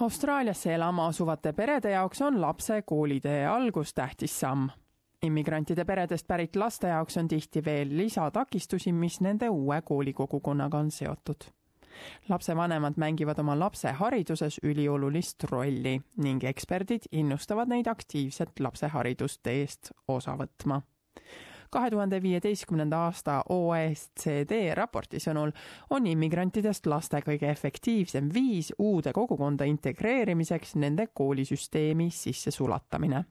Austraaliasse elama asuvate perede jaoks on lapse koolitee algus tähtis samm. immigrantide peredest pärit laste jaoks on tihti veel lisatakistusi, mis nende uue koolikogukonnaga on seotud. lapsevanemad mängivad oma lapse hariduses üliolulist rolli ning eksperdid innustavad neid aktiivselt lapse hariduste eest osa võtma kahe tuhande viieteistkümnenda aasta OECD raporti sõnul on immigrantidest laste kõige efektiivsem viis uude kogukonda integreerimiseks nende koolisüsteemi sissesulatamine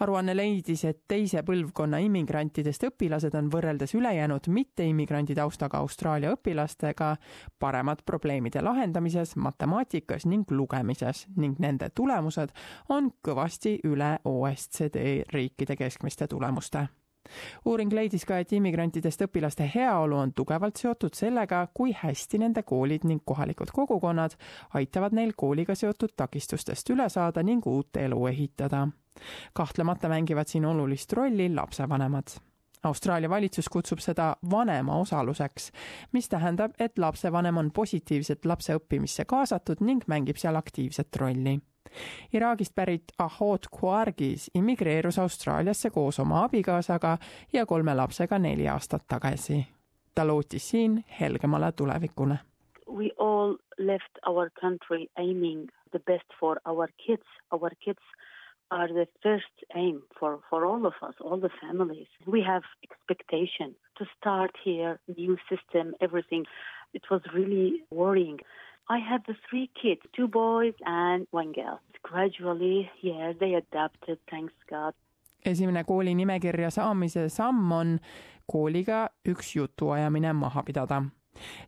aruanne leidis, et teise põlvkonna immigrantidest õpilased on võrreldes ülejäänud mitteimmigrandi taustaga Austraalia õpilastega paremad probleemide lahendamises, matemaatikas ning lugemises ning nende tulemused on kõvasti üle OSCD riikide keskmiste tulemuste uuring leidis ka, et immigrantidest õpilaste heaolu on tugevalt seotud sellega, kui hästi nende koolid ning kohalikud kogukonnad aitavad neil kooliga seotud takistustest üle saada ning uut elu ehitada. kahtlemata mängivad siin olulist rolli lapsevanemad Austraalia valitsus kutsub seda vanema osaluseks, mis tähendab, et lapsevanem on positiivselt lapse õppimisse kaasatud ning mängib seal aktiivset rolli Iraagist pärit Ahot Kwargis immigreerus Austraaliasse koos oma abikaasaga ja kolme lapsega neli aastat tagasi. ta lootis siin helgemale tulevikule. We all left our country aiming the best for our kids. Our kids are the first aim for, for all of us, all the families. We have expectation to start here, new system, everything. It was really worrying. I have the three kids, two boys and one girl. Gradually, yeah, they adapted, thanks God. esimene kooli nimekirja saamise samm on kooliga üks jutuajamine maha pidada.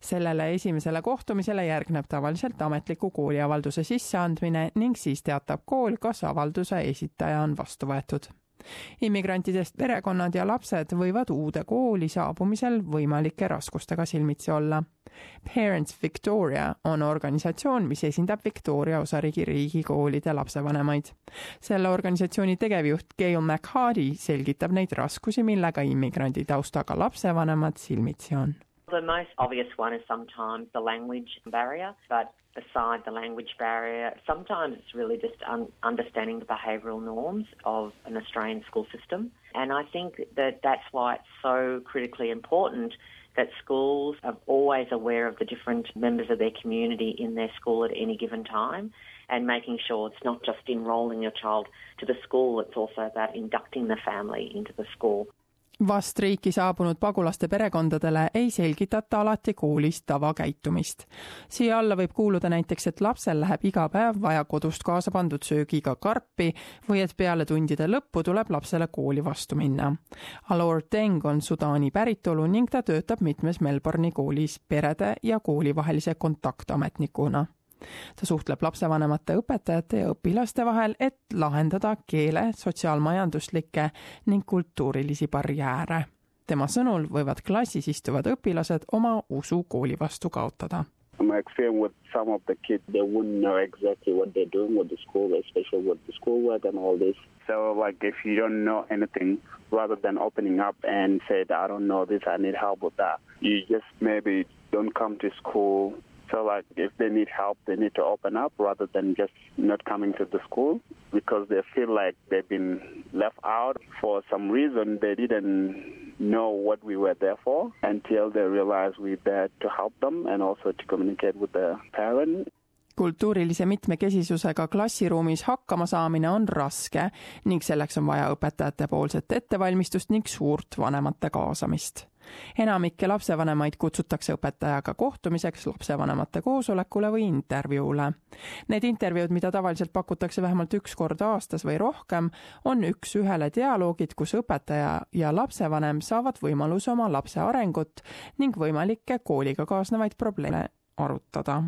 sellele esimesele kohtumisele järgneb tavaliselt ametliku kooliavalduse sisseandmine ning siis teatab kool, kas avalduse esitaja on vastu võetud immigrantidest perekonnad ja lapsed võivad uude kooli saabumisel võimalike raskustega silmitsi olla. Parents Victoria on organisatsioon, mis esindab Victoria osariigi riigikoolide lapsevanemaid. selle organisatsiooni tegevjuht Gail McHardy selgitab neid raskusi, millega immigrandi taustaga lapsevanemad silmitsi on. The most obvious one is sometimes the language barrier, but aside the language barrier, sometimes it's really just un- understanding the behavioural norms of an Australian school system. And I think that that's why it's so critically important that schools are always aware of the different members of their community in their school at any given time and making sure it's not just enrolling your child to the school, it's also about inducting the family into the school. Vast riiki saabunud pagulaste perekondadele ei selgitata alati koolis tavakäitumist. siia alla võib kuuluda näiteks, et lapsel läheb iga päev vaja kodust kaasa pandud söögiga karpi või et peale tundide lõppu tuleb lapsele kooli vastu minna. Alor Deng on Sudaani päritolu ning ta töötab mitmes Melbourne'i koolis perede ja kooli vahelise kontaktametnikuna ta suhtleb lapsevanemate, õpetajate ja õpilaste vahel, et lahendada keele, sotsiaalmajanduslikke ning kultuurilisi barjääre. tema sõnul võivad klassis istuvad õpilased oma usu kooli vastu kaotada my experience with some of the kids, they wouldn't know exactly what they're doing with the school, especially with the schoolwork and all this. So, like, if you don't know anything, rather than opening up and say, I don't know this, I need help with that, you just maybe don't come to school So, like, if they need help, they need to open up rather than just not coming to the school because they feel like they've been left out for some reason. They didn't know what we were there for until they realized we're there to help them and also to communicate with the parent. kultuurilise mitmekesisusega klassiruumis hakkama saamine on raske ning selleks on vaja õpetajate poolset ettevalmistust ning suurt vanemate kaasamist enamikke lapsevanemaid kutsutakse õpetajaga kohtumiseks lapsevanemate koosolekule või intervjuule. Need intervjuud, mida tavaliselt pakutakse vähemalt üks kord aastas või rohkem, on üks-ühele dialoogid, kus õpetaja ja lapsevanem saavad võimaluse oma lapse arengut ning võimalikke kooliga kaasnevaid probleeme arutada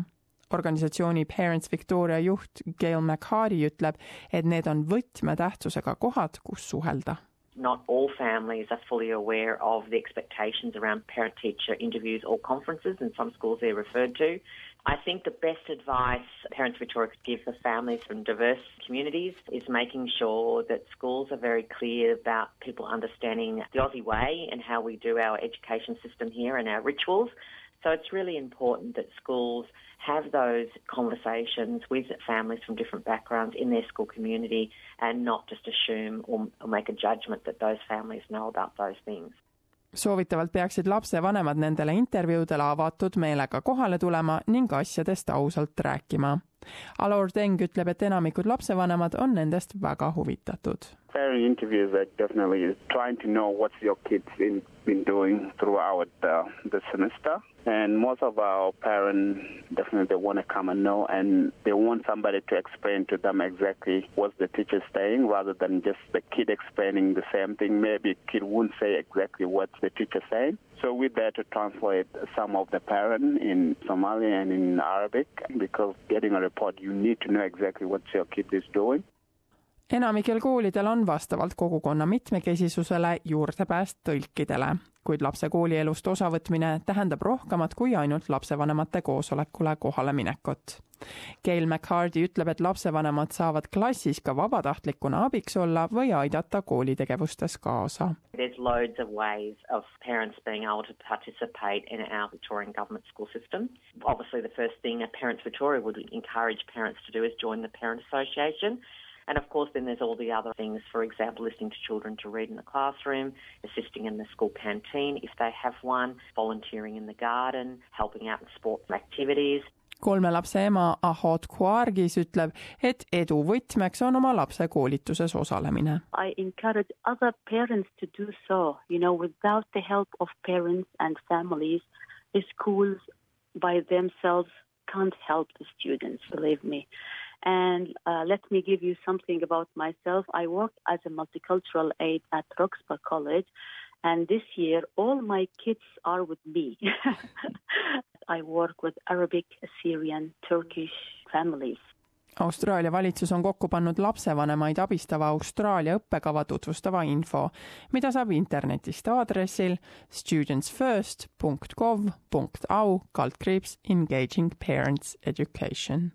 organisatsiooni Parents Victoria juht Gail McHardy ütleb, et need on võtmetähtsusega kohad, kus suhelda not all families are fully aware of the expectations around parent teacher interviews or conferences, and some schools they're referred to. I think the best advice Parents Victoria could give for families from diverse communities is making sure that schools are very clear about people understanding the Aussie way and how we do our education system here and our rituals So it's really important that schools have those conversations with families from different backgrounds in their school community and not just assume or, or make a judgment that those families know about those things. soovitavalt peaksid lapsevanemad nendele intervjuudele avatud meelega kohale tulema ning asjadest ausalt rääkima. Alor Teng ütleb, et enamikud lapsevanemad on nendest väga huvitatud. Parent interviews are definitely trying to know what your kids been, been doing throughout the, the semester. And most of our parents definitely want to come and know, and they want somebody to explain to them exactly what the teacher's saying rather than just the kid explaining the same thing. Maybe kid won't say exactly what the teacher's saying. So we're there to translate some of the parent in Somali and in Arabic because getting a report, you need to know exactly what your kid is doing. enamikel koolidel on vastavalt kogukonna mitmekesisusele juurdepääs tõlkidele, kuid lapse koolielust osavõtmine tähendab rohkemat kui ainult lapsevanemate koosolekule kohale minekut. Gail McHardy ütleb, et lapsevanemad saavad klassis ka vabatahtlikuna abiks olla või aidata koolitegevustes kaasa. There's loads of ways of parents being able to participate in our Victorian government school system. Obviously the first thing a Parents Victoria would encourage parents to do is join the Parent Association And of course, then there's all the other things, for example, listening to children to read in the classroom, assisting in the school canteen if they have one, volunteering in the garden, helping out in sports activities. kolme lapse ema Ahot Kuargis ütleb, et edu võtmeks on oma lapse koolituses osalemine. I encourage other parents to do so. You know, without the help of parents and families, the schools by themselves can't help the students, believe me. And uh, let me give you something about myself. I worked as a multicultural aide at Roxburgh College, and this year all my kids are with me. I work with Arabic, Syrian, Turkish families. Austraalia valitsus on kokku pannud lapsevanemaid abistava Austraalia õppekava tutvustava info, mida saab internetist aadressil studentsfirst.gov.au kaldkriips engaging parents education